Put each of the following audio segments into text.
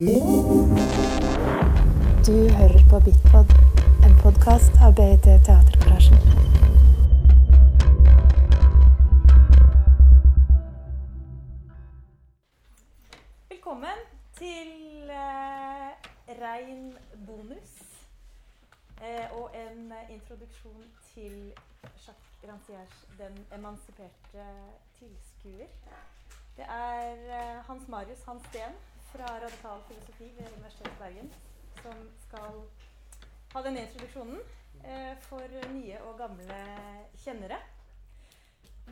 Du hører på Bitpod, en podkast av BIT Teatergarasjen. Velkommen til eh, rein bonus eh, og en introduksjon til Jacques Rancières 'Den emansiperte tilskuer'. Det er eh, Hans Marius Hans Steen fra Radikal filosofi ved Universitetet i Bergen som skal ha denne introduksjonen eh, for nye og gamle kjennere.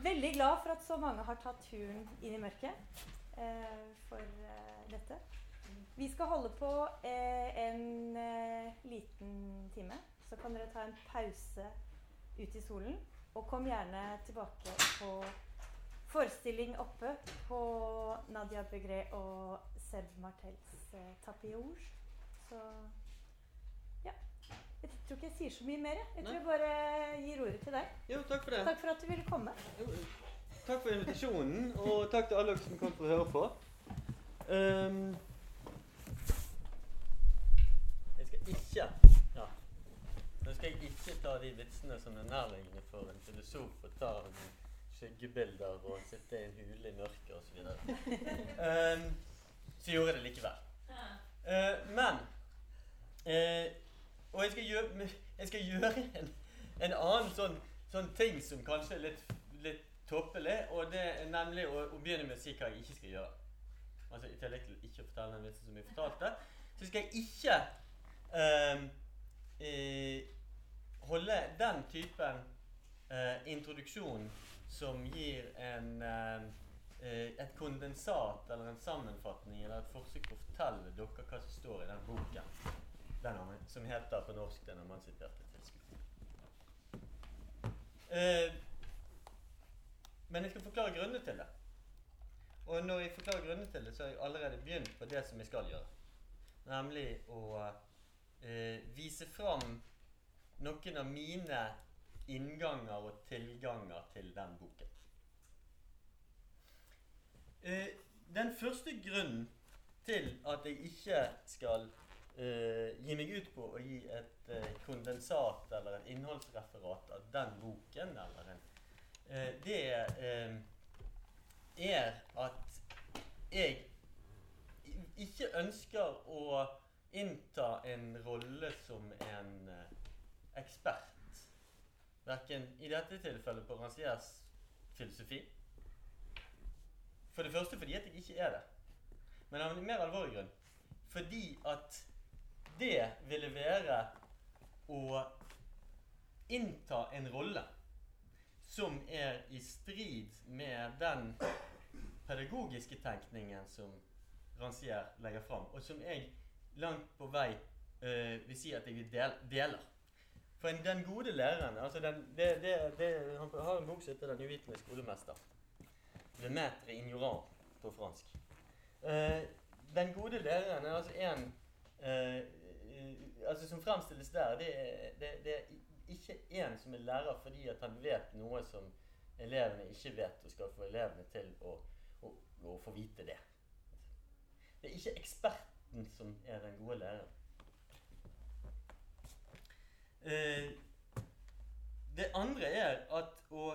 Veldig glad for at så mange har tatt turen inn i mørket eh, for eh, dette. Vi skal holde på eh, en eh, liten time. Så kan dere ta en pause ute i solen. Og kom gjerne tilbake på forestilling oppe på Nadia Begré og Serb Martels eh, Tapiouge. Så ja. Jeg tror ikke jeg sier så mye mer. jeg. Jeg tror jeg bare gir ordet til deg. Jo, takk for det. Takk for at du ville komme. Jo, takk for invitasjonen, og takk til alle dere som kom for å høre på. Um, jeg skal ikke Ja. Nå skal jeg ikke ta de vitsene som er nærliggende for en filosof å ta skyggebilder og sitte i en hule i mørket osv. Um, så gjorde jeg det likevel. Uh, men uh, Og jeg skal gjøre, jeg skal gjøre en, en annen sånn, sånn ting som kanskje er litt, litt tåpelig, og det er nemlig å, å begynne med å si hva jeg ikke skal gjøre. Altså I tillegg til ikke å fortelle den vitsen som jeg fortalte, så skal jeg ikke um, eh, holde den typen introduksjon som gir en eh, eh, et kondensat eller en sammenfatning eller et forsøk på å fortelle dere hva som står i den boken den har- som heter på norsk 'Den emansiperte tilskuer'. Eh, men jeg skal forklare grunnene til det. Og når jeg forklarer grunnene til det, så har jeg allerede begynt på det som jeg skal gjøre. Nemlig å eh, vise fram noen av mine innganger og tilganger til den boken. Eh, den første grunnen til at jeg ikke skal eh, gi meg ut på å gi et eh, kondensat eller et innholdsreferat av den boken, eller en, det er at jeg ikke ønsker å innta en rolle som en ekspert. Verken i dette tilfellet på Rancières filosofi. For det første fordi at jeg ikke er det. Men av en mer alvorlig grunn. Fordi at det ville være å innta en rolle som er i strid med den pedagogiske tenkningen som Rancière legger fram, og som jeg langt på vei øh, vil si at jeg del, deler. For en, den gode læreren altså den, det, det, det, Han har en bok som heter 'Den uvitende skolemester'. Le maître ignorant på fransk. Uh, den gode læreren er altså en eh, altså Som fremstilles der, det er, det, er ikke en som er lærer fordi at han vet noe som elevene ikke vet, og skal få elevene til å, å, å få vite det. Det er ikke eksperten som er den gode læreren. Eh, det andre er at å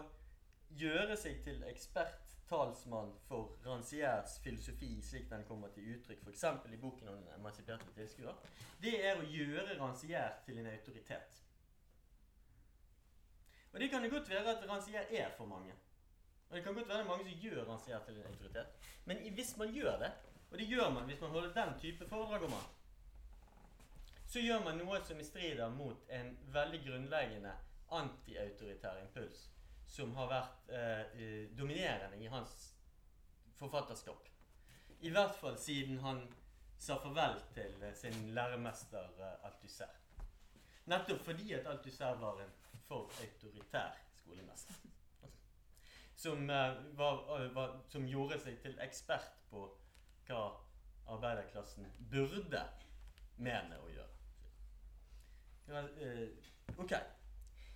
gjøre seg til eksperttalsmann for Rancières filosofi slik den kommer til uttrykk f.eks. i boken om emansiperte tilskuer, det er å gjøre Rancière til en autoritet. Og det kan det godt være at Rancière er for mange. Og det kan godt være mange som gjør Rancière til en autoritet. Men hvis man gjør det, og det gjør man hvis man holder den type foredrag om han, så gjør man noe som strider mot en veldig grunnleggende antiautoritær impuls som har vært eh, dominerende i hans forfatterskap. I hvert fall siden han sa farvel til eh, sin læremester eh, Althusser. Nettopp fordi at Althusser var en for autoritær skolemester. Som, eh, var, var, som gjorde seg til ekspert på hva arbeiderklassen burde mene å gjøre. Eh, ok.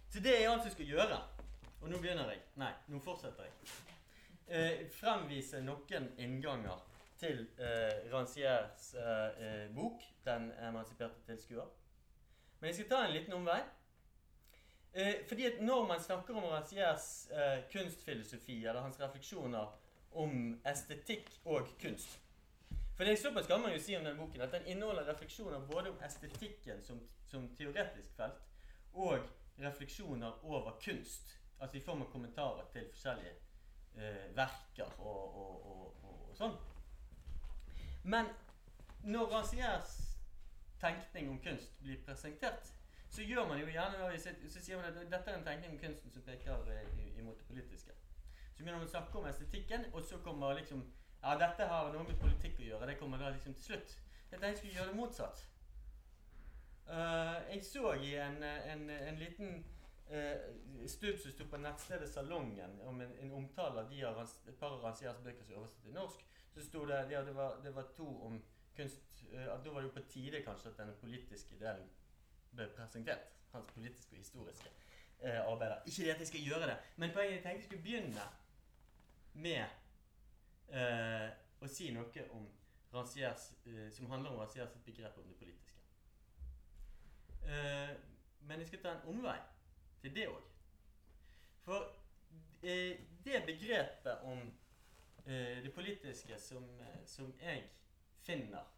Så det er alt jeg skal gjøre. Og nå begynner jeg. Nei, nå fortsetter jeg. Eh, fremvise noen innganger til eh, Ranciers eh, eh, bok 'Den emansiperte tilskuer'. Men jeg skal ta en liten omvei. Eh, fordi at Når man snakker om Ranciers eh, kunstfilosofi eller hans refleksjoner om estetikk og kunst For det er såpass kan man jo si om den boken at den inneholder refleksjoner både om estetikken som, som teoretisk felt og refleksjoner over kunst. Altså i form av kommentarer til forskjellige eh, verker og, og, og, og, sånn. Men når Rancières tenkning om kunst blir presentert, så gjør man jo gjerne så sier man at dette er en tenkning om kunsten som peker eh, imot det politiske. Så begynner man å snakke om estetikken, og så kommer liksom Ja, dette har noe med politikk å gjøre. Det kommer da liksom til slutt. Jeg tenkte jeg skulle gjøre det motsatt. Uh, jeg så i en, en, en liten uh, stubb som sto på nettstedet Salongen, om en, en omtale av et par av Rancières bøker som er oversatt til norsk, så sto det ja, det, var, det var to om kunst uh, Da var det jo på tide kanskje at den politiske delen ble presentert. Hans politiske og historiske arbeider. Ikke det at jeg skal gjøre det, men poenget jeg tenkte jeg skulle begynne med å si noe om Rancières, som handler om Rancières begrep om det politiske. Eh, men jeg skal ta en omvei til det òg. For uh, det begrepet om uh, det politiske som, som jeg finner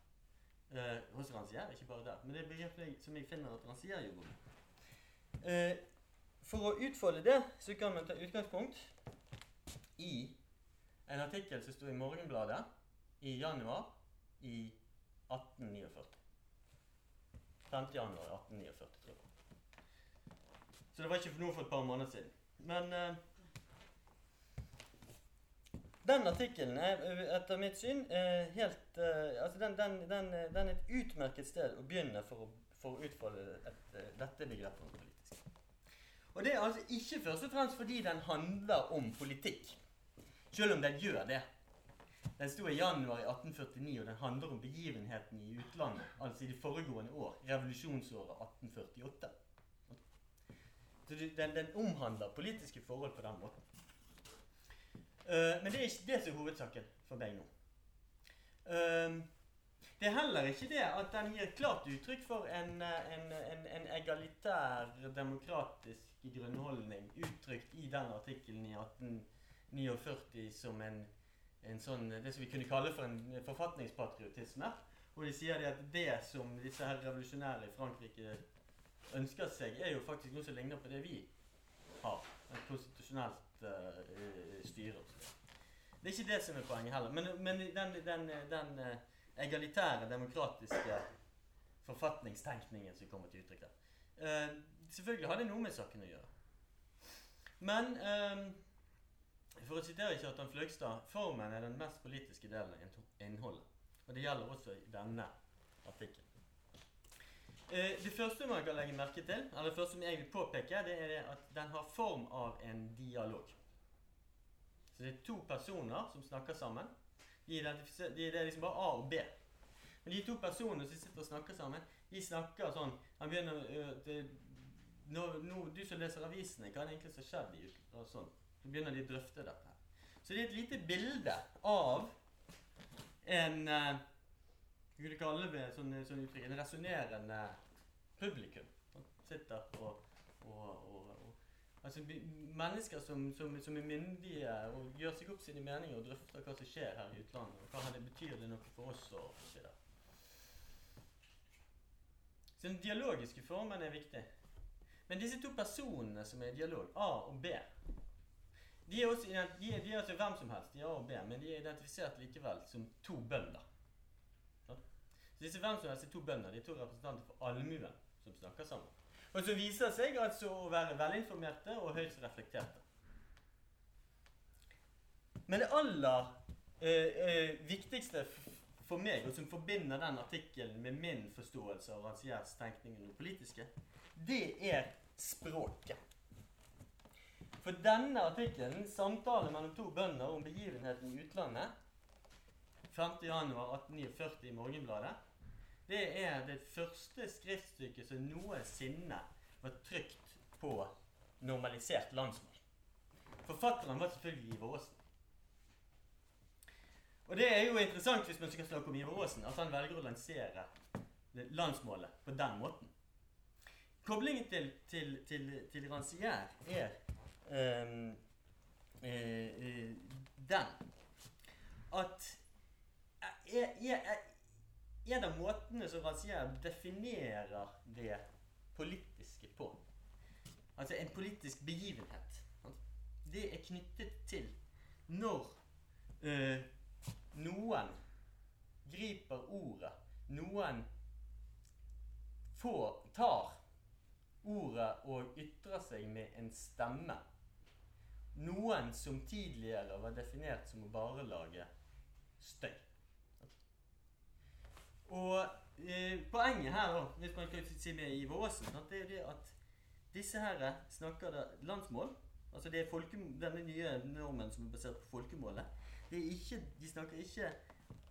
hos Rancière, ikke bare der, men det begrepet som jeg finner at Rancière jobber med For å utfolde det så kan man ta utgangspunkt i en artikkel som sto i Morgenbladet i januar i 1849. 5. januar 1849, tror jeg. Så det var ikke noe for et par måneder siden. Men uh, den artikkelen er etter mitt syn uh, helt uh, Altså, den, den, den, den, er et utmerket sted å begynne for å, for å utfolde et, dette begrepet politisk. Og det er altså ikke først og fremst fordi den handler om politikk. Selv om den gjør det. Den sto i januar i 1849, og den handler om begivenheten i utlandet. Altså i det foregående år. Revolusjonsåret 1848. Så den, den omhandler politiske forhold på den måten. Uh, men det er ikke det som er hovedsaken for meg nå. Uh, det er heller ikke det at den gir klart uttrykk for en, en, en, en egalitær, demokratisk grunnholdning uttrykt i den artikkelen i 1849 som en en sånn, det som vi kunne kalle for en forfatningspatriotisme. Hvor de sier at det som disse her revolusjonære i Frankrike ønsker seg, er jo faktisk noe som ligner på det vi har. Et konstitusjonelt uh, styre. Det er ikke det som er poenget heller. Men, men den, den, den uh, egalitære, demokratiske forfatningstenkningen som kommer til uttrykk der. Uh, selvfølgelig har det noe med saken å gjøre. Men for å sitere Kjartan Fløgstad formen er den mest politiske delen av innholdet. Og det gjelder også i denne artikkelen. Eh, det første man kan legge merke til, eller det første jeg vil påpeke, det er at den har form av en dialog. Så det er to personer som snakker sammen. De er, de er liksom bare A og B. Men de to personene som sitter og snakker sammen, de snakker sånn Han begynner øh, det, nå, nå, Du som leser avisene, hva er det egentlig som har skjedd i sånn. Så begynner de å drøfte dette. Så det er et lite bilde av en Hva skal kan kalle det sånn, sånn uttrykk? En resonnerende publikum. Man sitter og, og, og, og Altså Mennesker som, som, som, er myndige og gjør seg opp sine meninger og drøfter hva som skjer her i utlandet. og Hva det betyr det noe for oss og så videre. Så den dialogiske formen er viktig. Men disse to personene som er i dialog, A og B, de er, også, de, er, de er altså hvem som helst, de er A og B, men de er identifisert likevel som to bønder. Så disse hvem som helst er to bønder, de er to representanter for allmuen som snakker sammen. Og så viser seg altså å være velinformerte og høyst reflekterte. Men det aller eh, eh, viktigste for meg, og som forbinder den artikkelen med min forståelse av Ranciers tenkning om det politiske, det er språket. For denne artikkelen, 'Samtale mellom to bønder om begivenheten i utlandet', 5.1.1849 i Morgenbladet, det er det første skriftstykket som noensinne var trykt på normalisert landsmål. Forfatteren var selvfølgelig Ivar Aasen. Og det er jo interessant hvis man skal snakke om Ivar Aasen, at han velger å lansere landsmålet på den måten. Koblingen til, til, til, til Rancière er den. At eh, er, er, er, av måtene som Rancière definerer det politiske på, altså en politisk begivenhet, det er knyttet til når eh, noen griper ordet, noen får, tar ordet og ytrer seg med en stemme. Noen som tidligere var definert som å bare lage støy. Og eh, poenget her, da, hvis man kan si med Ivar Aasen, det er det at disse her snakker da landsmål. Altså det er denne nye normen som er basert på folkemålet. Det er ikke, de snakker ikke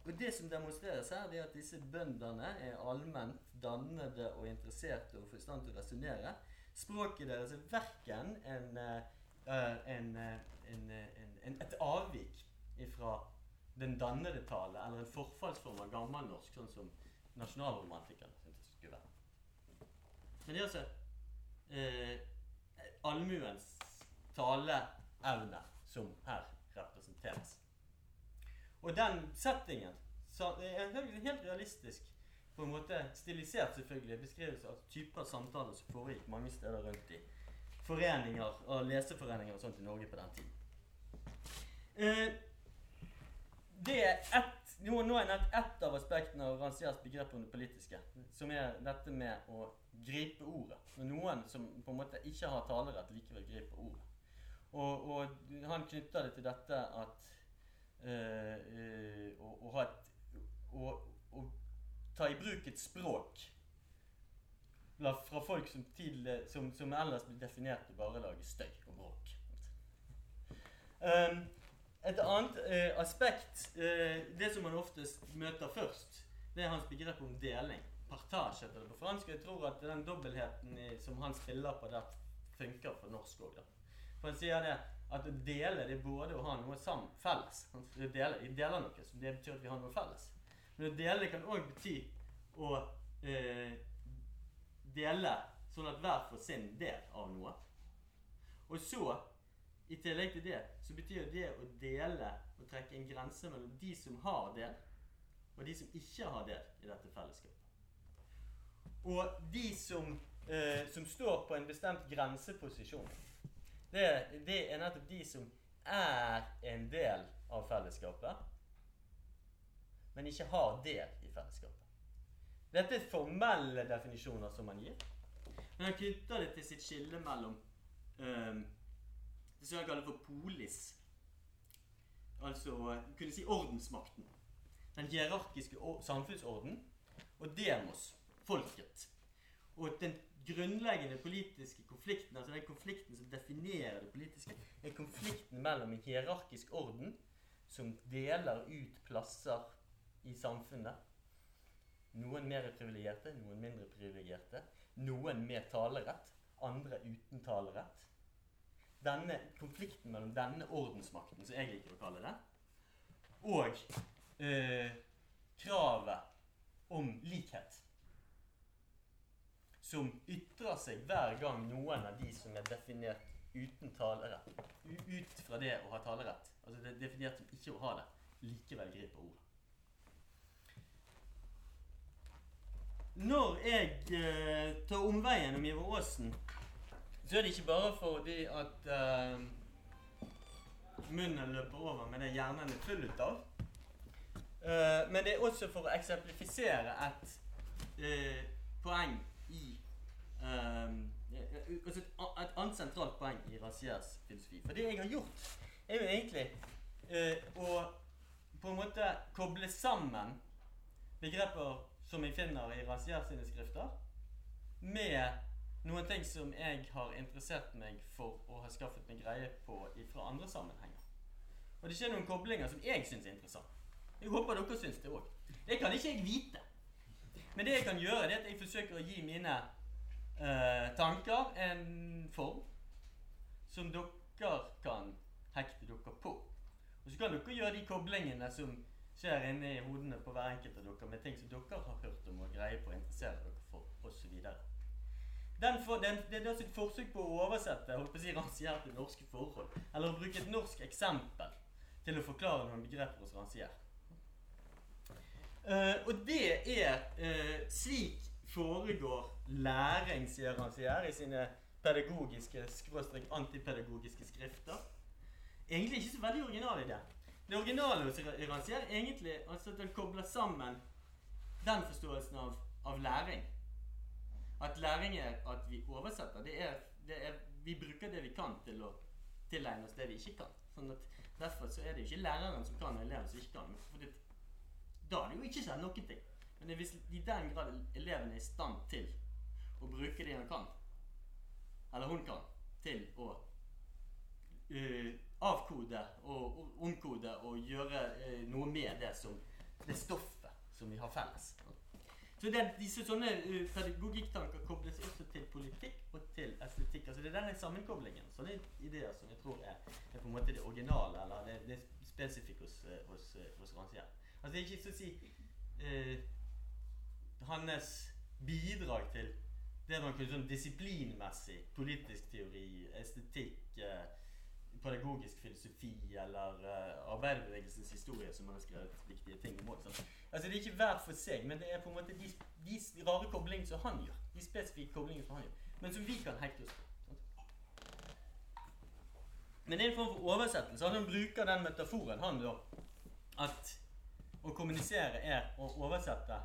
Og det som demonstreres her, det er at disse bøndene er allment dannede og interesserte og i stand til å resonnere. Språket deres er verken en, eh, en, eh, en, en, et avvik fra den dannede tale eller en forfallsform av gammelnorsk, sånn som nasjonalromantikerne syntes skulle være. Men det er altså eh, allmuens taleevne som her representeres. Og den settingen så er helt realistisk på en måte stilisert selvfølgelig beskrivelse av typer samtaler som foregikk mange steder rundt i foreninger og leseforeninger og sånt i Norge på den tiden. Eh, det er ett, nå, nå er ett av aspektene av Rancières begrep om det politiske, som er dette med å gripe ordet. Når noen som på en måte ikke har talerett, likevel griper ordet. Og, og han knytter det til dette at uh, å, å, et, å, å, ta i bruk et språk fra folk som, tidlig, som, som ellers blir definert til bare å lage støy og bråk. Um, et annet uh, aspekt, uh, det som man oftest møter først, det er hans begrep om deling. Partage heter det på fransk. Jeg tror at den dobbeltheten i, som han spiller på der, funker for norsk òg. For han sier det at å dele det er både å ha noe sammen, felles. Vi deler, de deler noe, så det betyr at vi har noe felles. Men å dele kan òg bety å eh, dele sånn at hver får sin del av noe. Og så, i tillegg til det, så betyr det å dele og trekke en grense mellom de som har del, og de som ikke har del i dette fellesskapet. Og de som, eh, som står på en bestemt grenseposisjon det, det er nettopp de som er en del av fellesskapet, men ikke har del i fellesskapet. Dette er formelle definisjoner som man gir. Men han knytter det til sitt skille mellom um, det som han kaller for polis. Altså kunne si ordensmakten. Den hierarkiske samfunnsorden. Og demos, folket. Og den grunnleggende politiske konflikten, altså den konflikten som definerer det politiske, er konflikten mellom en hierarkisk orden som deler ut plasser i samfunnet. Noen mer privilegerte, noen mindre privilegerte. Noen med talerett, andre uten talerett. Denne konflikten mellom denne ordensmakten, som jeg liker å kalle det, og eh, kravet om likhet som ytrer seg hver gang noen av de som er definert uten talerett, ut fra det å ha talerett, altså det er definert som ikke å ha det, likevel griper ordet. Når jeg eh, tar omveien om Ivar Aasen, så er det ikke bare fordi at eh, munnen løper over med det hjernen er full av. Eh, men det er også for å eksemplifisere et uh, poeng altså et, et annet sentralt poeng i Raziers filosofi. For det jeg har gjort, er jo egentlig uh, å på en måte koble sammen begreper som jeg finner i Razier sine skrifter, med noen ting som jeg har interessert meg for å ha skaffet meg greie på fra andre sammenhenger. Og det skjer noen koblinger som jeg syns er interessant. Jeg håper dere syns det òg. Det kan ikke jeg vite. Men det jeg kan gjøre, det er at jeg forsøker å gi mine eh, tanker en form som dere kan hekte dere på. Og så kan dere gjøre de koblingene som, skjer inni hodene på hver enkelt av dere med ting som dere har hørt om og greier på og interesserer dere for, osv. Får, den, det er et forsøk på å oversette holdt på å si, til norske forhold. Eller å bruke et norsk eksempel til å forklare noen begreper hos ransier. Uh, og det er uh, slik foregår læring, sier ransier i sine pedagogiske skråstrek antipedagogiske skrifter. Egentlig ikke så veldig original i det. Originale hos ransier er egentlig altså at den kobler sammen den forståelsen av, av læring at læring er at vi oversetter. Det er, det er, vi bruker det vi kan til å tilegne oss det vi ikke kan. Sånn at Derfor så er det ikke læreren som kan, og eleven som ikke kan. For det, da er det jo ikke skjedd noen ting. Men hvis i den grad eleven er i stand til å bruke det han kan, eller hun kan, til å uh, avkode og omkode og gjøre uh, noe med det som det stoffet som vi har felles. Så det, disse sånne uh, pedagogikktanker kobles også til politikk og til estetikk. Altså det er denne sammenkoblingen. Sånne ideer som jeg tror er, er på en måte det originale, eller det, det spesifikt hos, uh, hos, uh, hos Rancière. Altså det er ikke så å si hans bidrag til det man kunne sånn disiplinmessig politisk teori, estetikk pedagogisk filosofi eller uh, arbeiderbevegelsens historie som har skrevet viktige ting om. Også. Altså Det er ikke hver for seg, men det er på en måte de, de rare koblingene som han gjør. De spesifikke koblingene som han gjør. Men som vi kan hekte oss på. Men det er en form for oversettelse. Han bruker den metaforen, han da, at å kommunisere er å oversette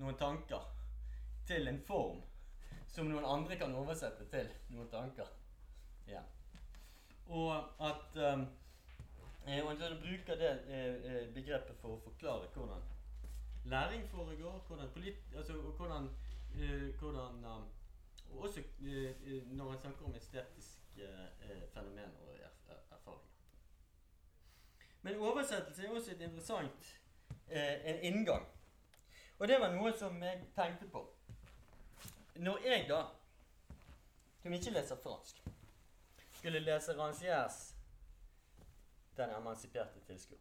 noen tanker til en form som noen andre kan oversette til noen tanker. Ja. Og at um, og han bruker det eh, begrepet for å forklare hvordan læring foregår, hvordan, polit, altså, og hvordan, eh, hvordan um, Og også eh, når han snakker om estetiske fenomener og erfaringer. Men oversettelse er også et interessant en inngang. Og det var noe som jeg tenkte på. Når jeg, da, som ikke leser fransk, skulle lese Rancières 'Den emansiperte tilskuer',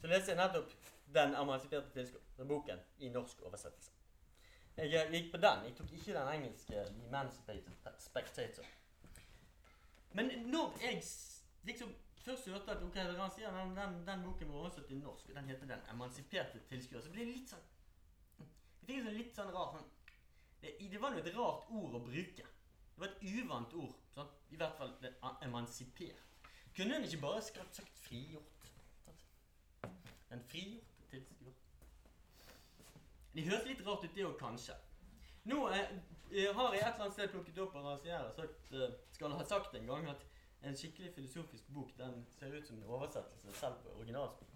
så leste jeg nettopp 'Den emansiperte tilskuer', boken, i norsk oversettelse. Jeg gikk på den. Jeg tok ikke den engelske 'Emancipated Spectator'. Men når jeg liksom først hørte at ok, Rancière, den, den, den boken var oversatt til norsk, og den heter 'Den emansiperte tilskuer', så ble det litt sånn Jeg fikk en sånn litt sånn rar sånn det, det var jo et rart ord å bruke. Det var et uvant ord. Sant? I hvert fall det, emansipert. Kunne en ikke bare sagt frigjort? Sant? Den frigjorte tilskuer. Det høres litt rart ut, det òg, kanskje. Nå eh, eh, har jeg et eller annet sted plukket opp av Rancière sagt, eh, skal ha sagt en gang at en skikkelig filosofisk bok den ser ut som en oversettelse selv på originalspråket.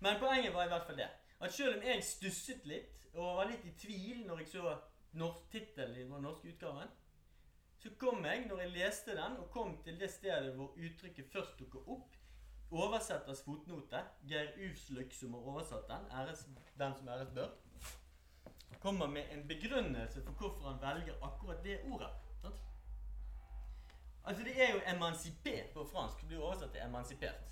Men poenget var i hvert fall det. At selv om jeg stusset litt og var litt i tvil når jeg så tittelen i den norske utgaven, så kom jeg, når jeg leste den, og kom til det stedet hvor uttrykket først dukker opp, oversetters fotnote, Geir Ufsløk, som har oversatt den, æres, den som æres bør, kommer med en begrunnelse for hvorfor han velger akkurat det ordet. Sant? Altså Det er jo 'emancipé' på fransk. Det blir oversatt til 'emansipert'.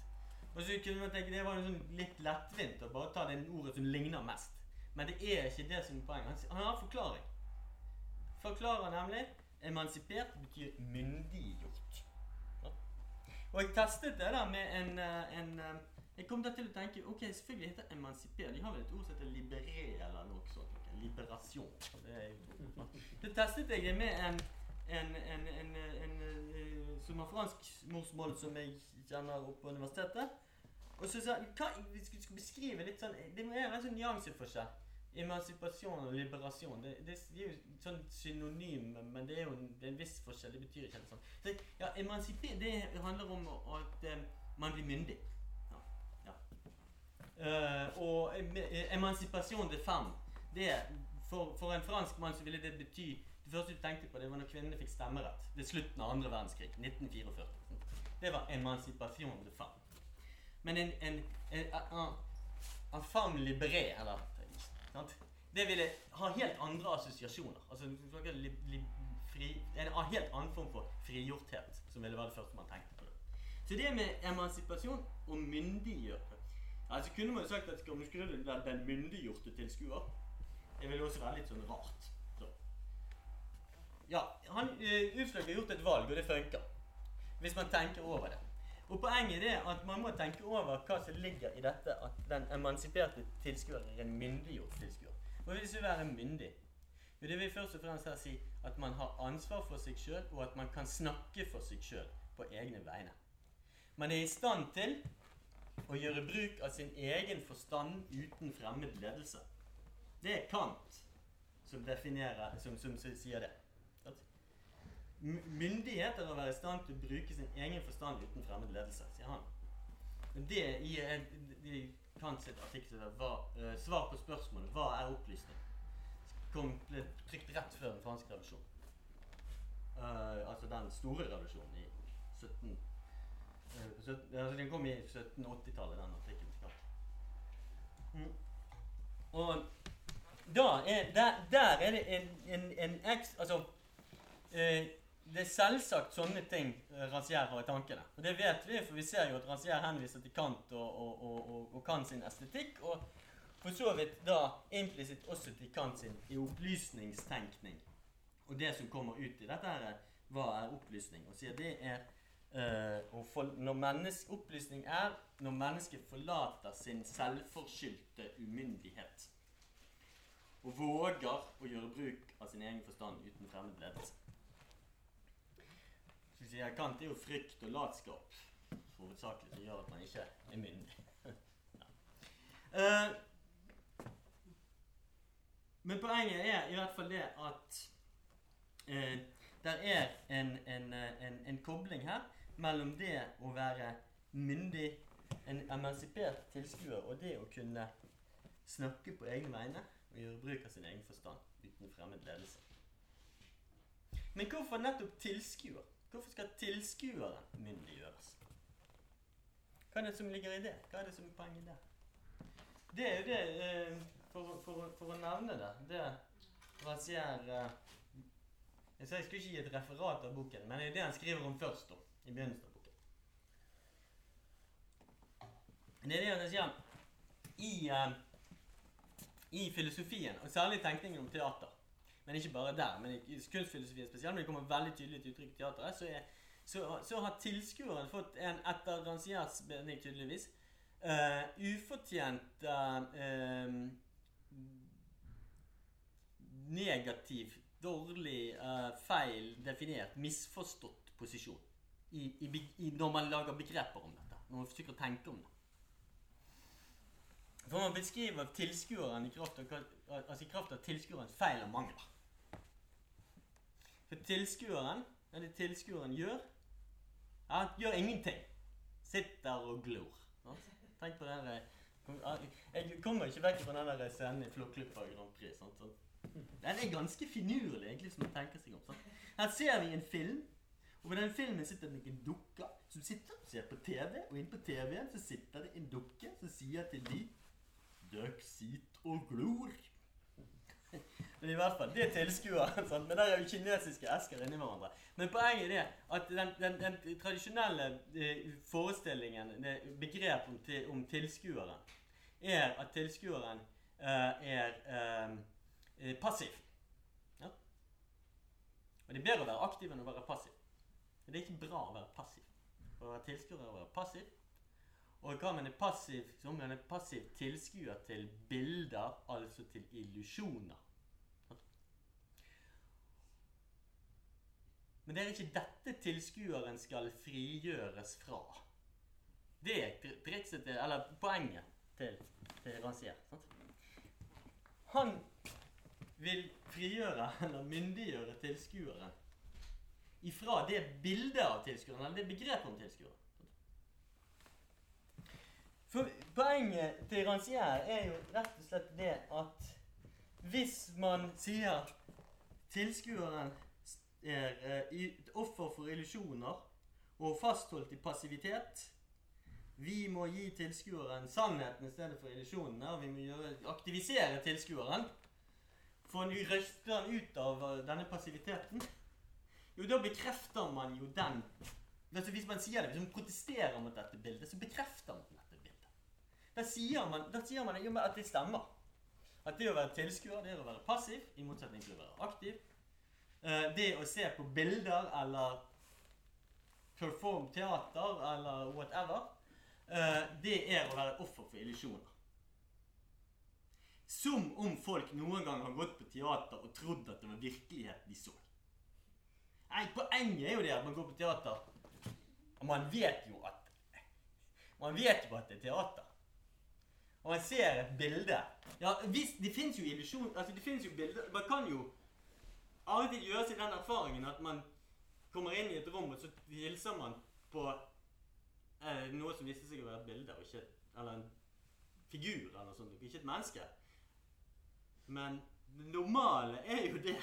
Og så kunne man tenke Det var sånn litt lettvint å bare ta det ordet som ligner mest. Men det er ikke det som er poenget. Han har en forklaring. Forklarer nemlig emansipert betyr myndiggjort. Ja. Og jeg testet det da med en, eh, en eh, Jeg kom da til å tenke ok, selvfølgelig heter det emansipert. De har vel et ord som heter libere eller noe sånt. Okay. Liberasjon. Det, det testet jeg med en, en, en, en, en eh, som har fransk morsmål, som jeg kjenner oppe på universitetet. Og så sa han Vi skal beskrive litt sånn Det er en sånn nyanseforskjell. Emansipasjon og liberasjon det, det, det, er jo sånn synonym, men det er jo en, er en viss forskjell. Det betyr ikke helt sånn. Så, ja, Emansipere det handler om at um, man blir myndig. Ja, ja. Uh, og em, emansipasjon de femme det, for, for, en fransk mann så ville det bety Det første du tenkte på, det var når kvinnene fikk stemmerett. Er slutten av andre verdenskrig. 1944. Det var emansipasjon de femme. Men en, en, en, en, en femme liberé, eller Sant? Det ville ha helt andre assosiasjoner. Altså li, li, fri, En helt annen form for frigjorthet som ville være det første man tenkte på. det. Så det med emansipasjon og myndiggjøre Altså kunne man jo sagt at du skulle være den myndiggjorte tilskuer, det ville også være litt sånn rart. Så. Ja, han, uh, Utslag har gjort et valg, og det funker. Hvis man tenker over det. Og Poenget er at man må tenke over hva som ligger i dette at den emansiperte tilskuer er en myndiggjort tilskuer. Hva vil det være myndig? Jo, det vil først og fremst her si at man har ansvar for seg sjøl, og at man kan snakke for seg sjøl på egne vegne. Man er i stand til å gjøre bruk av sin egen forstand uten fremmed ledelse. Det er Kant som, som, som sier det. Myndighet er å være i stand til å bruke sin egen forstand uten fremmed ledelse, sier han. Det i, i Kant sitt artikkel var uh, svar på spørsmålet hva er opplysning? Kom, ble trykt rett før den franske revolusjonen. Uh, altså den store revolusjonen i 17 uh, altså Den kom i 1780-tallet, den artikkelen. Mm. Og da er, der, der er det en, en, en eks... Altså uh, det er selvsagt sånne ting eh, Rancière har i tankene. Og det vet vi, for vi ser jo at Rancière henviser til Kant og, og, og, og Kant sin estetikk. Og for så vidt da implisitt også til Kant sin i opplysningstenkning. Og det som kommer ut i dette, her, hva er opplysning? Og sier det er øh, for, når menneske, Opplysning er når mennesket forlater sin selvforskyldte umyndighet. Og våger å gjøre bruk av sin egen forstand uten fremmed ledelse sier Kant, er jo frykt og latskap hovedsakelig som gjør at man ikke er myndig. ja. uh, men poenget er i hvert fall det at uh, der er en, en, en, en, kobling her mellom det å være myndig, en emansipert tilskuer, og det å kunne snakke på egne vegne og gjøre bruk av sin egen forstand uten fremmed ledelse. Men hvorfor nettopp tilskuer? Hvorfor skal tilskueren myndiggjøres? Hva er det som ligger i det? Hva er det som er poenget der? Det er jo det eh, for, for, for, å nevne det Det Razier eh, Jeg sa jeg skulle ikke gi et referat av boken, men det er det han skriver om først. da, i begynnelsen av boken. Det er det han sier i, uh, i filosofien, og særlig tenkningen om teater men ikke bare der. Men i kunstfilosofien spesielt, men det kommer veldig tydelig til uttrykk i teateret, så, er, så, så, har tilskueren fått en, etter Rancières mening tydeligvis, uh, ufortjent uh, negativ, dårlig, uh, feil definert, misforstått posisjon i, i, i, når man lager begreper om dette. Når man forsøker å tenke om det. For man beskriver tilskueren i kraft av, altså i kraft av tilskuerens feil og mangler. For tilskueren, hva det tilskueren gjør ja, Han gjør ingenting. Sitter og glor. Tenk på den Jeg kommer ikke vekk fra den der scenen i Flåklypa Grand Prix. Sant? Den er ganske finurlig, egentlig, hvis man tenker seg om. Sant? Her ser vi en film, og på den filmen sitter det noen dukker som sitter og ser på TV. Og inne på TV-en så sitter det en dukke som sier til de Døkk sit og glor. Men i hvert fall, det er tilskueren. Men der er jo kinesiske esker inni hverandre. Men poenget er at den, den, den tradisjonelle eh, forestillingen, det begrep om, til, om, tilskueren, er at tilskueren uh, er eh, passiv. Ja? Og det er bedre å være aktiv enn å være passiv. Men det er ikke bra å være passiv. Å være tilskuer er å være passiv. Og hva man er passiv, man er passiv tilskuer til bilder, altså til illusjoner. Men det er ikke dette tilskueren skal frigjøres fra. Det er trikset til, eller poenget til, til Rancière. Han vil frigjøre, eller myndiggjøre tilskueren ifra det bildet av tilskueren, eller det begrepet om tilskueren. For Poenget til Rancière er jo rett og slett det at hvis man sier tilskueren er eh, offer for illusjoner og fastholdt i passivitet. Vi må gi tilskueren sannheten i stedet for illusjonene. Og vi må gjøre, aktivisere tilskueren. Få røste han ut av eh, denne passiviteten. Jo, da bekrefter man jo den altså Hvis man sier det, hvis man protesterer mot dette bildet, så bekrefter man dette bildet. Da sier man, da sier man at det stemmer. At det å være tilskuer, det er å være passiv, i motsetning til å være aktiv. Eh, det å se på bilder eller perform teater eller whatever, eh, det er å være offer for illusjoner. Som om folk noen gang har gått på teater og trodd at det var virkelighet de så. Nei, Poenget er jo det at man går på teater, og man vet jo at Man vet jo at det er teater. Og man ser et bilde. Ja, hvis, Det fins jo illusjon Altså, det finnes jo bilder Man kan jo av og til gjøre seg den erfaringen at man kommer inn i et rom, og så hilser man på eh, noe som viste seg å være et bilde, og ikke, eller en figur, eller noe sånt, ikke et menneske. Men det normale er jo det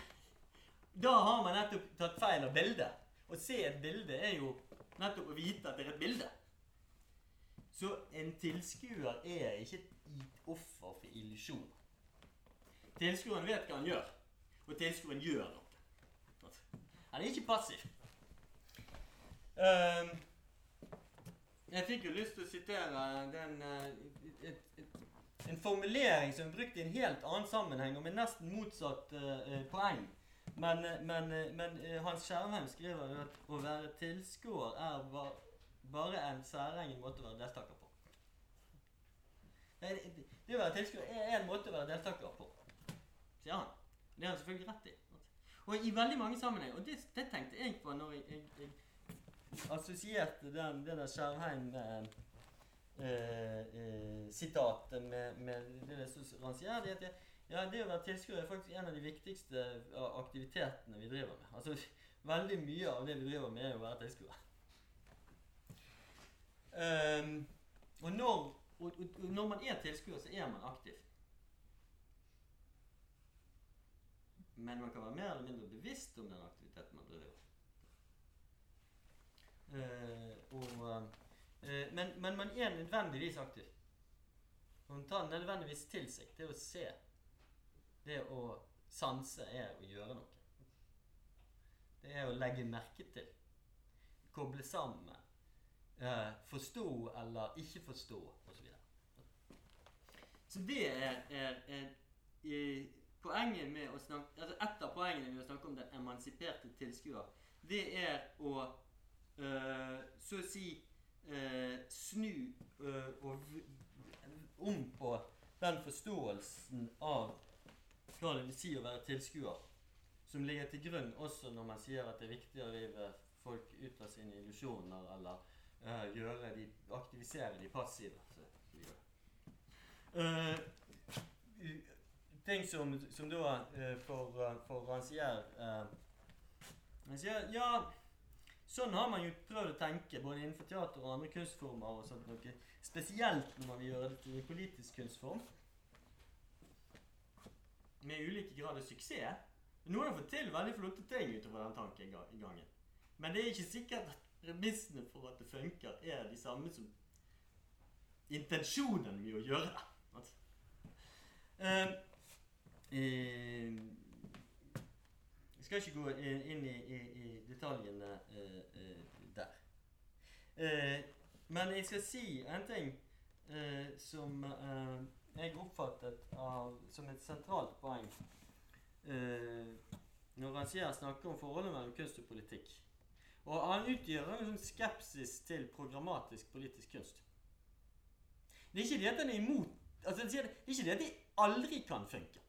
Da har man nettopp tatt feil av bildet. Å se et bilde er jo nettopp å vite at det er et bilde. Så en tilskuer er ikke et offer for illusjon. Tilskueren vet hva han gjør, og tilskueren gjør noe. Han er ikke passiv. Um, jeg fikk jo lyst til å sitere den, eh, et, et, en formulering som er brukt i en helt annen sammenheng og med nesten motsatt uh, poeng. Men, men, men uh, Hans Skjermheim skriver at å være tilskuer er ba, bare en særegen måte å være deltaker på. Det, det å være tilskuer er en måte å være deltaker på, sier han. Det har han selvfølgelig rett i. Og i veldig mange sammenhenger, og det, det tenkte jeg på når jeg, jeg, jeg assosierte den, det der Skjermheim eh, eh, eh, med, med det som Rancière det, det, ja, det å være tilskuer er faktisk en av de viktigste aktivitetene vi driver med. Altså, Veldig mye av det vi driver med, er å være tilskuer. Um, og, når, og, og når man er tilskuer, så er man aktiv. Men man kan være mer eller mindre bevisst om den aktiviteten man driver. Uh, og, uh, men, men, man er nødvendigvis aktiv. Man tar nødvendigvis til seg. Det å se, det å sanse, er å gjøre noe. Det er å legge merke til. Koble sammen. Uh, forstå eller ikke forstå, osv. Så, så det er, er, er, er poenget med å snakke, altså Et av poengene med å snakke om den emansiperte tilskuer, det er å uh, så å si uh, snu uh, og om på den forståelsen av hva det vil si å være tilskuer, som ligger til grunn også når man sier at det er viktig å rive folk ut av sine illusjoner, eller gjøre de, aktivisere de passive. Så, uh, ting som, som da uh, for, uh, for Rancière Han ja, sånn har man jo prøvd å tenke både innenfor teater og andre kunstformer. og sånt noe. Spesielt når man vil gjøre det til en politisk kunstform. Med ulike grad av suksess. Noen har fått til veldig flotte ting utover den tankegangen. Men det er ikke sikkert at premissene for at det funker, er de samme som intensjonen med å gjøre det. Uh, uh, jeg skal ikke gå inn i, i, i detaljene uh, der. men jeg skal si en ting som jeg oppfattet av, som et sentralt poeng når han snakker om forholdet mellom kunst og politikk. Og han utgjør en sånn skepsis til programmatisk politisk kunst. Det er ikke det at han er imot altså Det er ikke det at det aldri kan funke.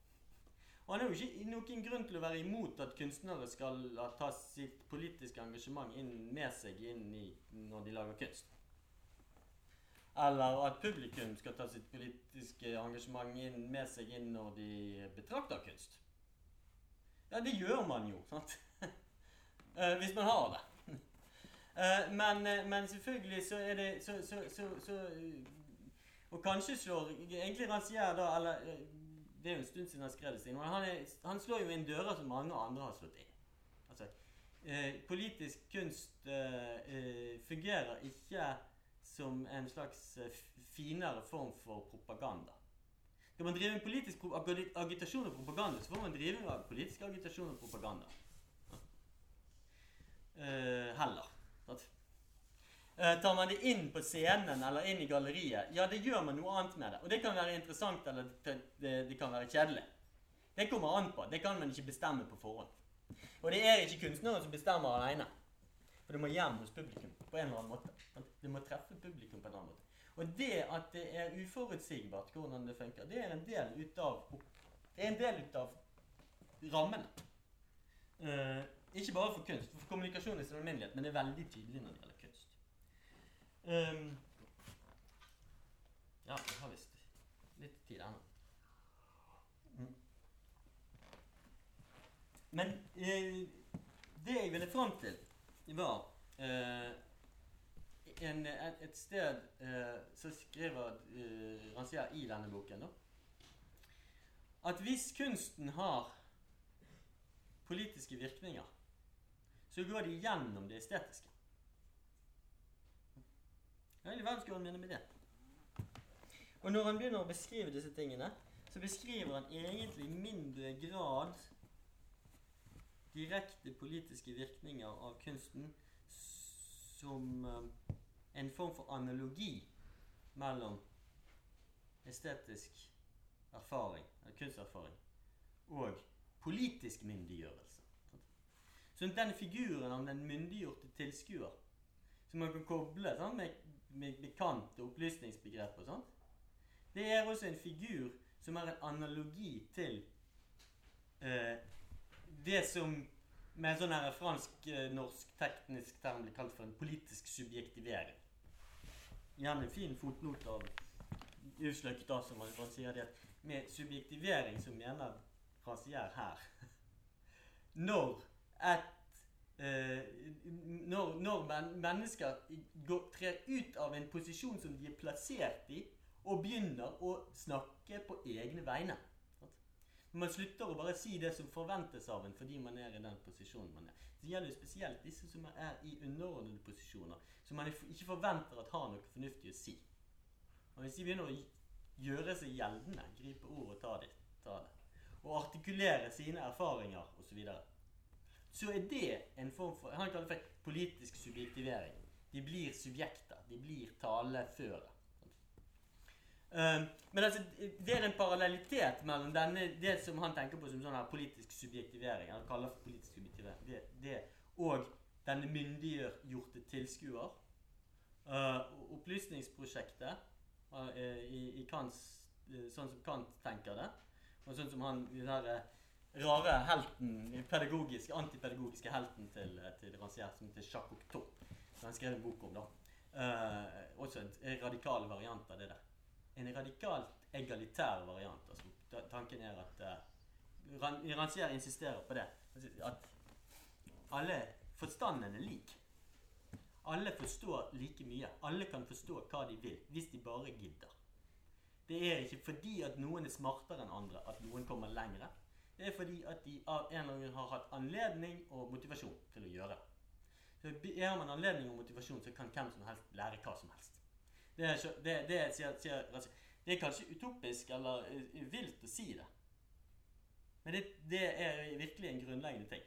Og han er jo ikke noen grunn til å være imot at kunstnere skal ta sitt politiske engasjement inn med seg inn i når de lager kunst. Eller at publikum skal ta sitt politiske engasjement inn med seg inn når de betrakter kunst. Ja, det gjør man jo, sant? Eh, hvis man har det. Uh, men, uh, men, selvfølgelig så er det så, så, så, så Og kanskje slår Egentlig Rancière da eller, Det er jo en stund siden han skrev det, men han, er, han, slår jo inn dører som mange andre har slått inn. Altså, politisk kunst fungerer ikke som en slags finere form for propaganda. Skal man drive med politisk agitasjon og propaganda, så får man drive med politisk agitasjon og propaganda. heller. Eh, tar man det inn på scenen eller inn i galleriet, ja, det gjør man noe annet med det. Og det kan være interessant, eller det, kan være kjedelig. Det kommer an på. Det kan man ikke bestemme på forhånd. Og det er ikke kunstneren som bestemmer alene. For det må hjem hos publikum på en eller annen måte. Det må treffe publikum på en annen måte. Og det at det er uforutsigbart hvordan det funker, det er en del ut av, det er en del ut av rammene. Uh, ikke bare for kunst. For kommunikasjon i sin alminnelighet, men det er veldig tydelig når det gjelder. Um, ja, jeg har visst litt tid ennå. nå. Men eh, det jeg ville fram til, var eh, en, et, et sted eh, som skriver eh, Rancière i denne boken da, at hvis kunsten har politiske virkninger, så går de gjennom det estetiske. I skulle han mene med det? Og når han begynner å beskrive disse tingene, så beskriver han egentlig i mindre grad direkte politiske virkninger av kunsten som um, en form for analogi mellom estetisk erfaring, eller kunsterfaring, og politisk myndiggjørelse. Så den figuren av den myndiggjorte tilskuer, som man kan koble sånn, med, med, bekante opplysningsbegrep og sånt, det er også en figur som er en analogi til eh, det som med en sånn her fransk-norsk teknisk term blir kalt for en politisk subjektivering. Gjerne en fin fotnote av Usløk da, som man sier det at med subjektivering så mener Rancière her Når et eh, når, når men, mennesker går, trer ut av en posisjon som de er plassert i, og begynner å snakke på egne vegne. Man slutter å bare si det som forventes av en fordi man er i den posisjonen man er. Det gjelder jo spesielt disse som er i underordnede posisjoner, som man ikke forventer at har noe fornuftig å si. Og Hvis de begynner å gjøre seg gjeldende, gripe ord og ta det, ta det og artikulere sine erfaringer osv., så, er det en form for Han kaller det for politisk subjektivering. De blir subjekter. De blir taleføre. Uh, men altså, det er en parallellitet mellom denne, det som han tenker på som sånn her politisk subjektivering, han kaller for politisk subjektivering, det, det og denne myndiggjorte tilskuer. Uh, opplysningsprosjektet uh, i, i Kants, sånn som Kant tenker det, og sånn som han den der rare helten, pedagogiske, antipedagogiske helten til, til Rancière, som heter Jacques Octo. som han skrev en bok om. da. også en radikal variant av det der en radikalt egalitær variant. Altså, tanken er at uh, Rancière insisterer på det. At alle forstanden er lik. Alle forstår like mye. Alle kan forstå hva de vil, hvis de bare gidder. Det er ikke fordi at noen er smartere enn andre at noen kommer lengre. Det er fordi at de av en eller annen har hatt anledning og motivasjon til å gjøre. Så Har man anledning og motivasjon, så kan hvem som helst lære hva som helst. Det er, det, det, det er kanskje utopisk eller uh, vilt å si det. Men det, det, er virkelig en grunnleggende ting.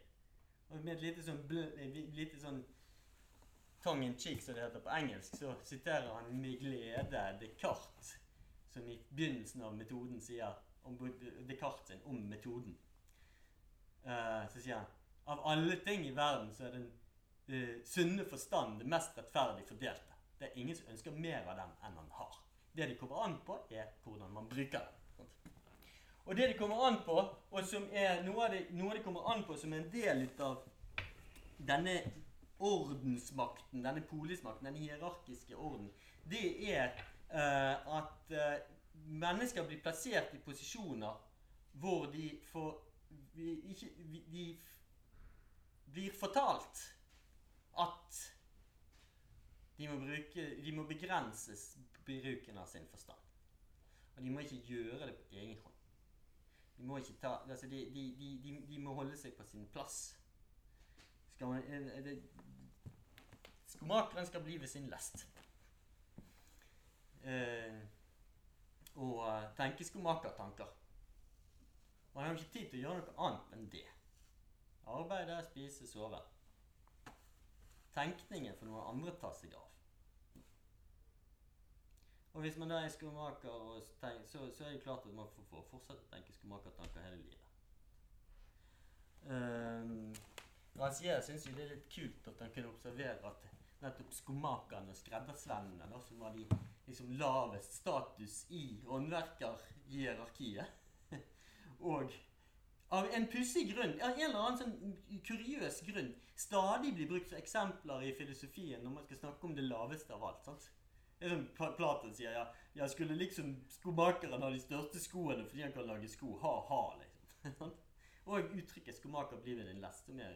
Og med et lite sånn, lite sånn tongue in cheek, som det heter på engelsk, så siterer han med glede Descartes, som i begynnelsen av metoden sier om Descartes sin om metoden. Uh, så sier han av alle ting i verden så er den uh, sunne forstand det mest rettferdig fordelte. Det er ingen som ønsker mer av den enn han har. Det de kommer an på, er hvordan man bruker den. Og det de kommer an på, og som er noe av det, noe de kommer an på som er en del av denne ordensmakten, denne polismakten, denne hierarkiske orden, det er uh, at mennesker blir plassert i posisjoner hvor de får ikke, De blir fortalt at de må, bruke, de må begrenses bruken av sin forstand. Og de må ikke gjøre det på egen hånd. De må ta altså de, de, de må holde seg på sin plass. Skal man, det, skomakeren skal bli ved sin lest. Eh, og uh, tenke skomakertanker. Man har ikke tid til å gjøre noe annet enn det. Arbeide, spise, sove. Tenkningen for noen andre tar seg av. Og hvis man da er skomaker, og så, så er det klart at man får, får fortsette å tenke skomakertanker hele livet. Um, Rancier syns jo det er litt kult at han kunne observere at nettopp skomakerne og skreddersvennene, da, som var de liksom lavest status i håndverkerhierarkiet Og av en pussig grunn, av en eller annen sånn kuriøs grunn, stadig blir brukt som eksempler i filosofien når man skal snakke om det laveste av alt. sant? Det er som Platon sier ja, jeg skulle liksom skomakeren ha de største skoene fordi han kan lage sko. Ha-ha, liksom. Og uttrykket 'skomaker blir ved din lest'. som er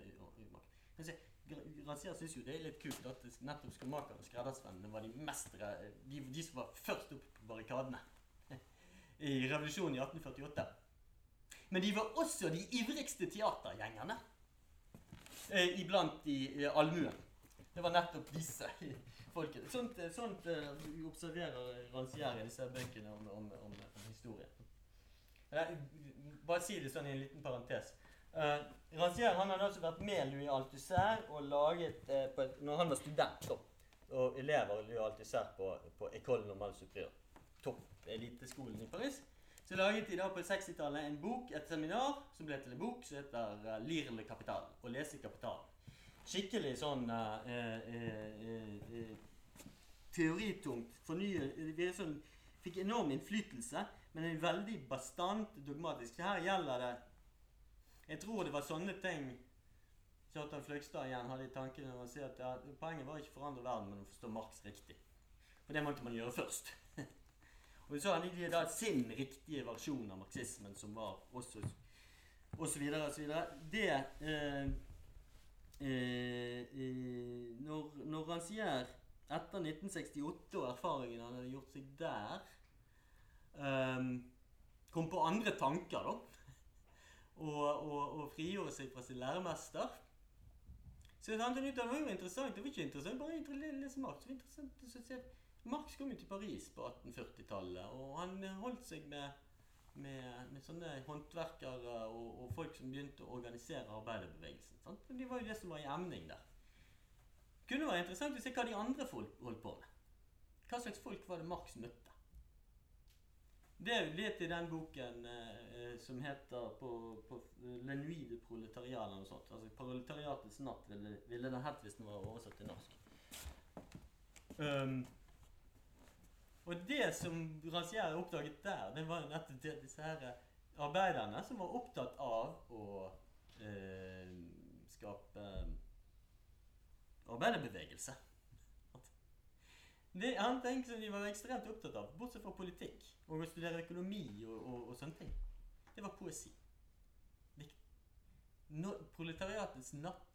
Razier syns jo det er litt kult at nettopp skomakerne og skreddersvennene var de mest de, de som var først opp på barrikadene i revolusjonen i 1848. Men de var også de ivrigste teatergjengerne eh, iblant i eh, allmuen. Det var nettopp disse folkene. Sånt, sånt uh, observerer Ranciere i disse bøkene om, om, om, om historie. Bare si det sånn i en liten parentes. Uh, Rancière han hadde altså vært med Louis Althusser og laget uh, et, når han var student da, og elever Louis Althusser på, på École Normale Superior, topp eliteskolen i Paris, så laget de da på 60-tallet en bok, et seminar, som ble til en bok som heter uh, 'Lire le Kapital'. Å lese kapital. Skikkelig sånn uh, uh, teoritungt. Fornye sånn, Fikk enorm innflytelse, men en veldig bastant, dogmatisk. Her gjelder det Jeg tror det var sånne ting Kjartan Fløgstad igjen hadde i tankene når han sier at ja, poenget var ikke å forandre verden, men å forstå Marx riktig. For det måtte man gjøre først. Og så hadde de da sin riktige versjon av marxismen, som var også og så videre og så videre. Det eh, eh, når, når han sier etter 1968 og erfaringen han hadde gjort seg der um, Kom på andre tanker, da. Og, og, frigjorde seg fra sin læremester. Så fant ut at det var jo interessant. Det var ikke interessant bare å lese Marx. Var interessant å se Marx kom jo til Paris på 1840-tallet, og han holdt seg med, med, med sånne håndverkere og, og, folk som begynte å organisere arbeiderbevegelsen. Sant? Det var jo det som var i emning der. Det kunne være interessant å se hva de andre folk holdt på med. Hva slags folk var det Marx møtte? Det er jo litt i den boken eh, som heter på, på Le nuit de proletariat eller noe sånt. Altså Proletariatets natt ville, ville den hett hvis den var oversatt til norsk. Um, og det som Rancière oppdaget der, det var nettopp det, disse her arbeiderne som var opptatt av å eh, skape arbeiderbevegelse. Det er annet ting som de var ekstremt opptatt av, bortsett fra politikk og å studere økonomi og, og, og sånne ting. Det var poesi. No, proletariatets natt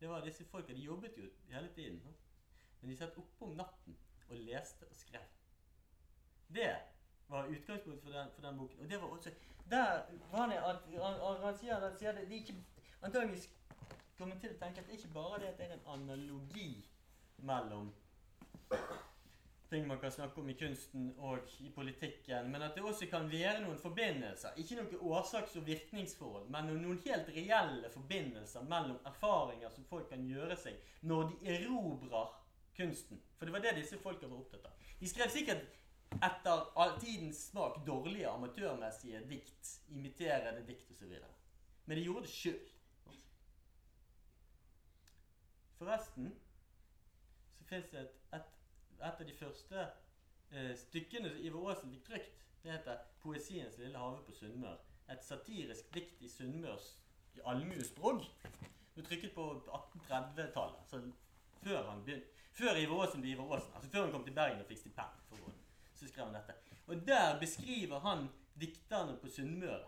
Det var disse folka. De jobbet jo hele tiden. Men de satt oppe om natten og leste og skrev. Det var utgangspunktet for den, for den boken. Og det var også Der var det at han, sier, han sier det, det ikke Antakeligvis kommer til å tenke at det ikke bare det at det er en analogi mellom ting man kan snakke om i kunsten og i politikken, men at det også kan være noen forbindelser. Ikke noen årsaks- og virkningsforhold, men noen helt reelle forbindelser mellom erfaringer som folk kan gjøre seg når de erobrer kunsten. For det var det disse folka var opptatt av. De skrev sikkert etter tidens smak dårlige amatørmessige dikt, imiterende dikt osv. Men de gjorde det sjøl. Forresten så fins det et, et, av de første eh, stykkene Ivar Aasen fikk trykt. Det heter 'Poesiens lille hage på Sunnmør'. Et satirisk dikt i sunnmørs allmuespråk. Det ble trykket på 1830-tallet. Altså før han begynte Før Ivar Aasen ble Ivar Aasen. Altså før han kom til Bergen og fikk stipend. så skrev han dette. Og der beskriver han dikterne på Sunnmøre.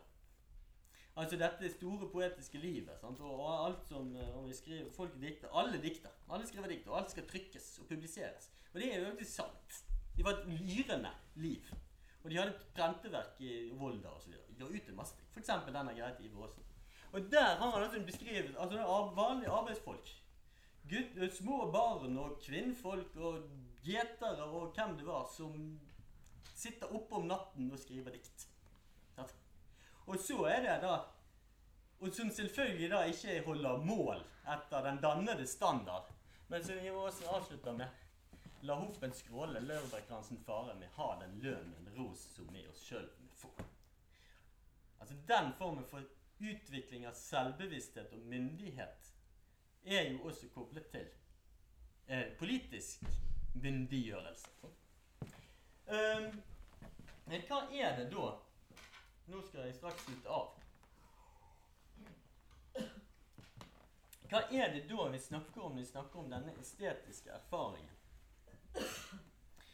Altså dette store poetiske livet. Sant? Og alt som eh, og vi skriver, folk dikter. Alle dikter. Alle skriver dikt, og alt skal trykkes og publiseres. Og det er jo egentlig sant. De var et lyrende liv. Og de hadde et prenteverk i Volda osv. Ga ut en masse ting. F.eks. denne greia til Iver Aasen. Og der har han altså beskrevet altså vanlige arbeidsfolk. Gutt, små barn og kvinnfolk og gjetere og hvem det var som sitter oppe om natten og skriver dikt. Og så er det da Og som selvfølgelig da ikke holder mål etter den dannede standard. Men som vi også avslutter med La hopen skråle, laurbærkransen fare vi har den lønnen ros som vi oss sjøl vi får. Altså Den formen for utvikling av selvbevissthet og myndighet er jo også koblet til eh, politisk myndiggjørelse. Um, men hva er det da Nå skal jeg straks slutte av. Hva er det da vi snakker om når vi snakker om denne estetiske erfaringen?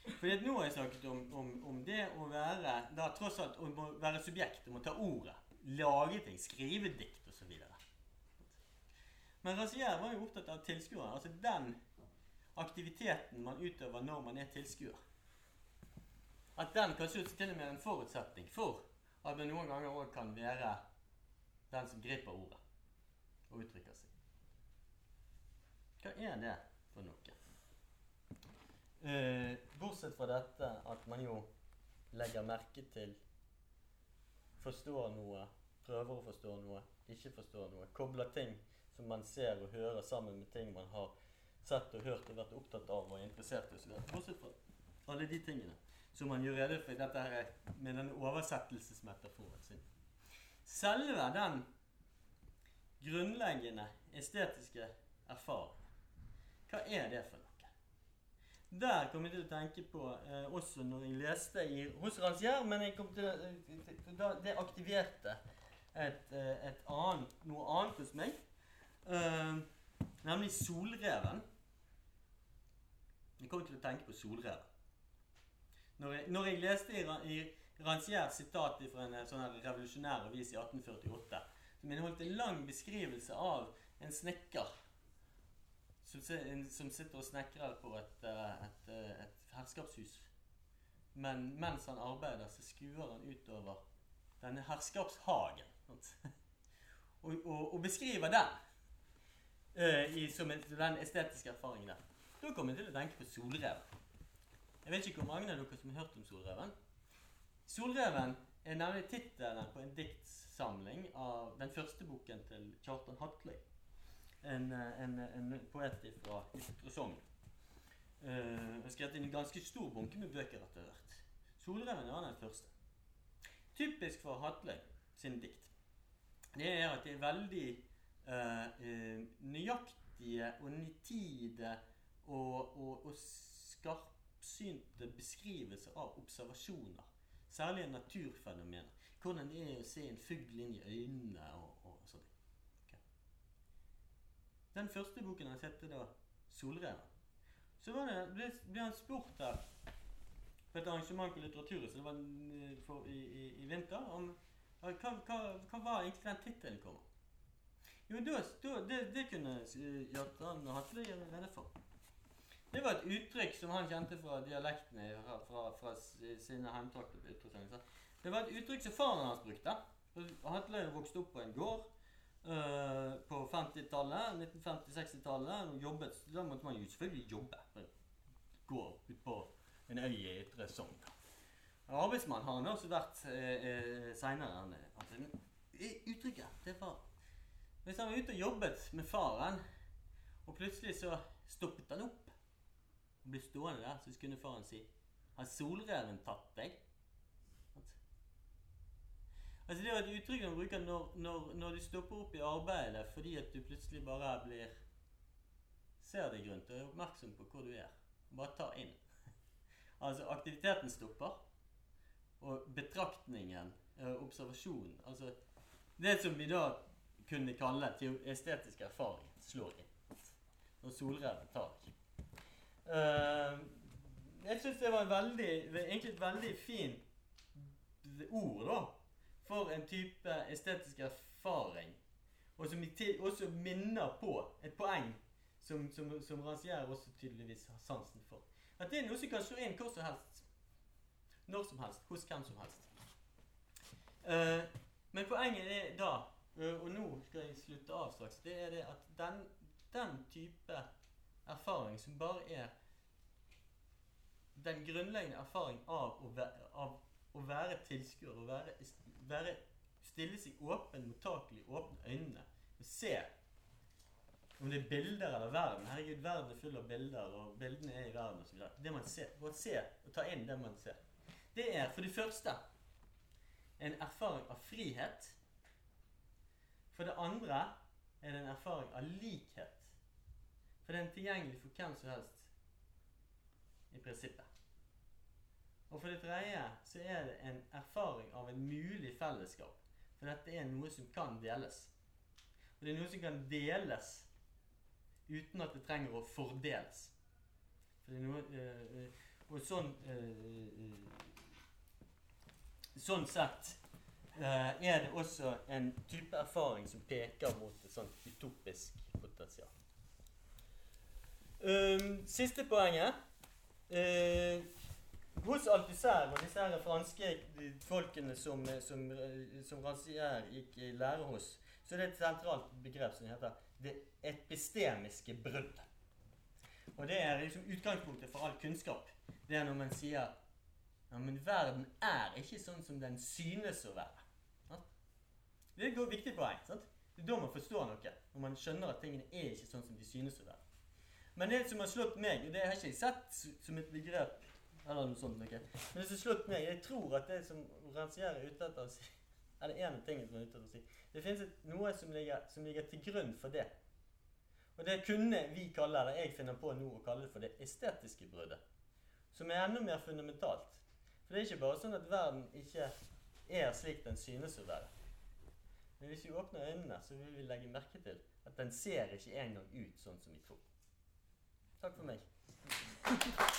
Fordi at Nå har jeg snakket om, om, om, det å være da tross alt å være subjekt, om å ta ordet. Lage ting, skrive dikt osv. Men Razier var jo opptatt av tilskueren. Altså den aktiviteten man utøver når man er tilskuer. At den kanskje til og med er en forutsetning for at vi noen ganger òg kan være den som griper ordet og uttrykker seg. Hva er det for noe? Eh, bortsett fra dette at man jo legger merke til Forstår noe, prøver å forstå noe, ikke forstår noe. Kobler ting som man ser og hører sammen med ting man har sett og hørt og vært opptatt av og interessert i. Bortsett fra alle de tingene som man gjør rede for dette her med den oversettelsesmetaforen sin. Selve den grunnleggende estetiske erfaring, hva er det for noe? Der kom jeg til å tenke på eh, også når jeg leste i, hos Rancière, men jeg kom til, eh, da, det aktiverte et, eh, et annet, noe annet hos meg. Eh, nemlig solreven. Jeg kom til å tenke på solreven. Når jeg, når jeg leste i, i Rancières sitat fra en sånn revolusjonær avis i 1848, som inneholdt en lang beskrivelse av en snekker som, som sitter og snekrer på et, eh, et, eh, et herskapshus. Men mens han arbeider, så skuer han utover denne herskapshagen. og, og, og, beskriver den uh, i, som en, den estetiske erfaringen der. Da kommer jeg til å tenke på solreven. Jeg vet ikke hvor mange av dere som har hørt om Solreven. Solreven er nemlig tittelen på en diktsamling av den første boken til Kjartan Hatløy. En, en, en poet fra Ytre Sogn. Uh, skrevet en ganske stor bunke med bøker etter hvert. Solreven er den første. Typisk for Hatløy sin dikt det er at de er veldig uh, uh, nøyaktige og nitide og, og, og skarpe skarpsynte beskrivelser av observasjoner. Særlig naturfenomener. Hvordan det er å se en fugl inn i øynene og, og sånn. Okay. Den første boken han hette da 'Solreven'. Så det, ble, ble, han spurt der på et arrangement på Litteraturhuset for, i, i, i, vinter om hva, hva, hva var egentlig den tittelen kom. Jo, da, det, det kunne Jatan Hatle gjøre rede for. Det var et uttrykk som han kjente fra dialektene fra, fra, fra sine heimtrakter. Det var et uttrykk som faren hans brukte. Hatle vokste opp på en gård uh, på 50-tallet, 1950-60-tallet. Da måtte man jo selvfølgelig jobbe. Gå ut på en øy i Ytre Sogn. Arbeidsmann har han også vært uh, uh, seinere. Altså, uttrykket det var Hvis han var ute og jobbet med faren, og plutselig så stoppet han opp og ble stående der, så kunne faren si Har solreven tatt deg? Altså Det er et uttrykk man bruker når, når, når, du stopper opp i arbeidet fordi at du plutselig bare blir Ser deg rundt og er oppmerksom på hvor du er. Bare ta inn. altså aktiviteten stopper, og betraktningen, eh, observasjonen Altså det som vi da kunne kalle estetisk erfaring, slår inn. Når solreven tar deg. Uh, jeg syns det var en veldig, egentlig et veldig fint ord da, for en type estetisk erfaring. Og som også minner på et poeng som, som, som Rancière også tydeligvis har sansen for. At det er noe som kan slå inn hvor som helst. Når som helst. Hos hvem som helst. Uh, men poenget er da, og nå skal jeg slutte av straks, det er det at den, den type erfaring som bare er den grunnleggende erfaring av å være, av å være tilskuer, å være, være, stille seg åpen, mottakelig, åpne øynene og se Om det er bilder eller verden. Herregud, verden er full av bilder, og bildene er i verden osv. Det man ser, og se og ta inn det man ser. Det er for det første en erfaring av frihet. For det andre er det en erfaring av likhet. For den er tilgjengelig for hvem som helst i prinsippet. Og for det tredje så er det en erfaring av en mulig fellesskap. For dette er noe som kan deles. Og det er noe som kan deles uten at det trenger å fordeles. For det er noe, øh, og sånn øh, Sånn sett øh, er det også en type erfaring som peker mot et sånt utopisk potensial. Um, siste poenget. Uh, hos Althusser og disse her franske folkene som, som, som Rancière gikk i lære hos, så det er et sentralt begrep som heter det epistemiske brudd. Og det er liksom utgangspunktet for all kunnskap. Det er når man sier ja, men verden er ikke sånn som den synes å være. Det er et viktig poeng. sant? Det er da man forstår noe. Når man skjønner at tingene er ikke sånn som de synes å være. Men det som har slått meg, og det har jeg ikke sett som et begrep eller noe sånt, okay? Men det som har slått meg, jeg tror at det som Rancière er ute etter å si er det ene ting som er ute etter å si. Det finnes noe som ligger, som ligger til grunn for det. Og det kunne vi kalle, eller jeg finner på nå å kalle det for det estetiske bruddet. Som er enda mer fundamentalt. For det er ikke bare sånn at verden ikke er slik den synes å være. Men hvis vi åpner øynene, så vil vi legge merke til at den ser ikke engang ut sånn som vi tror. Takk for meg.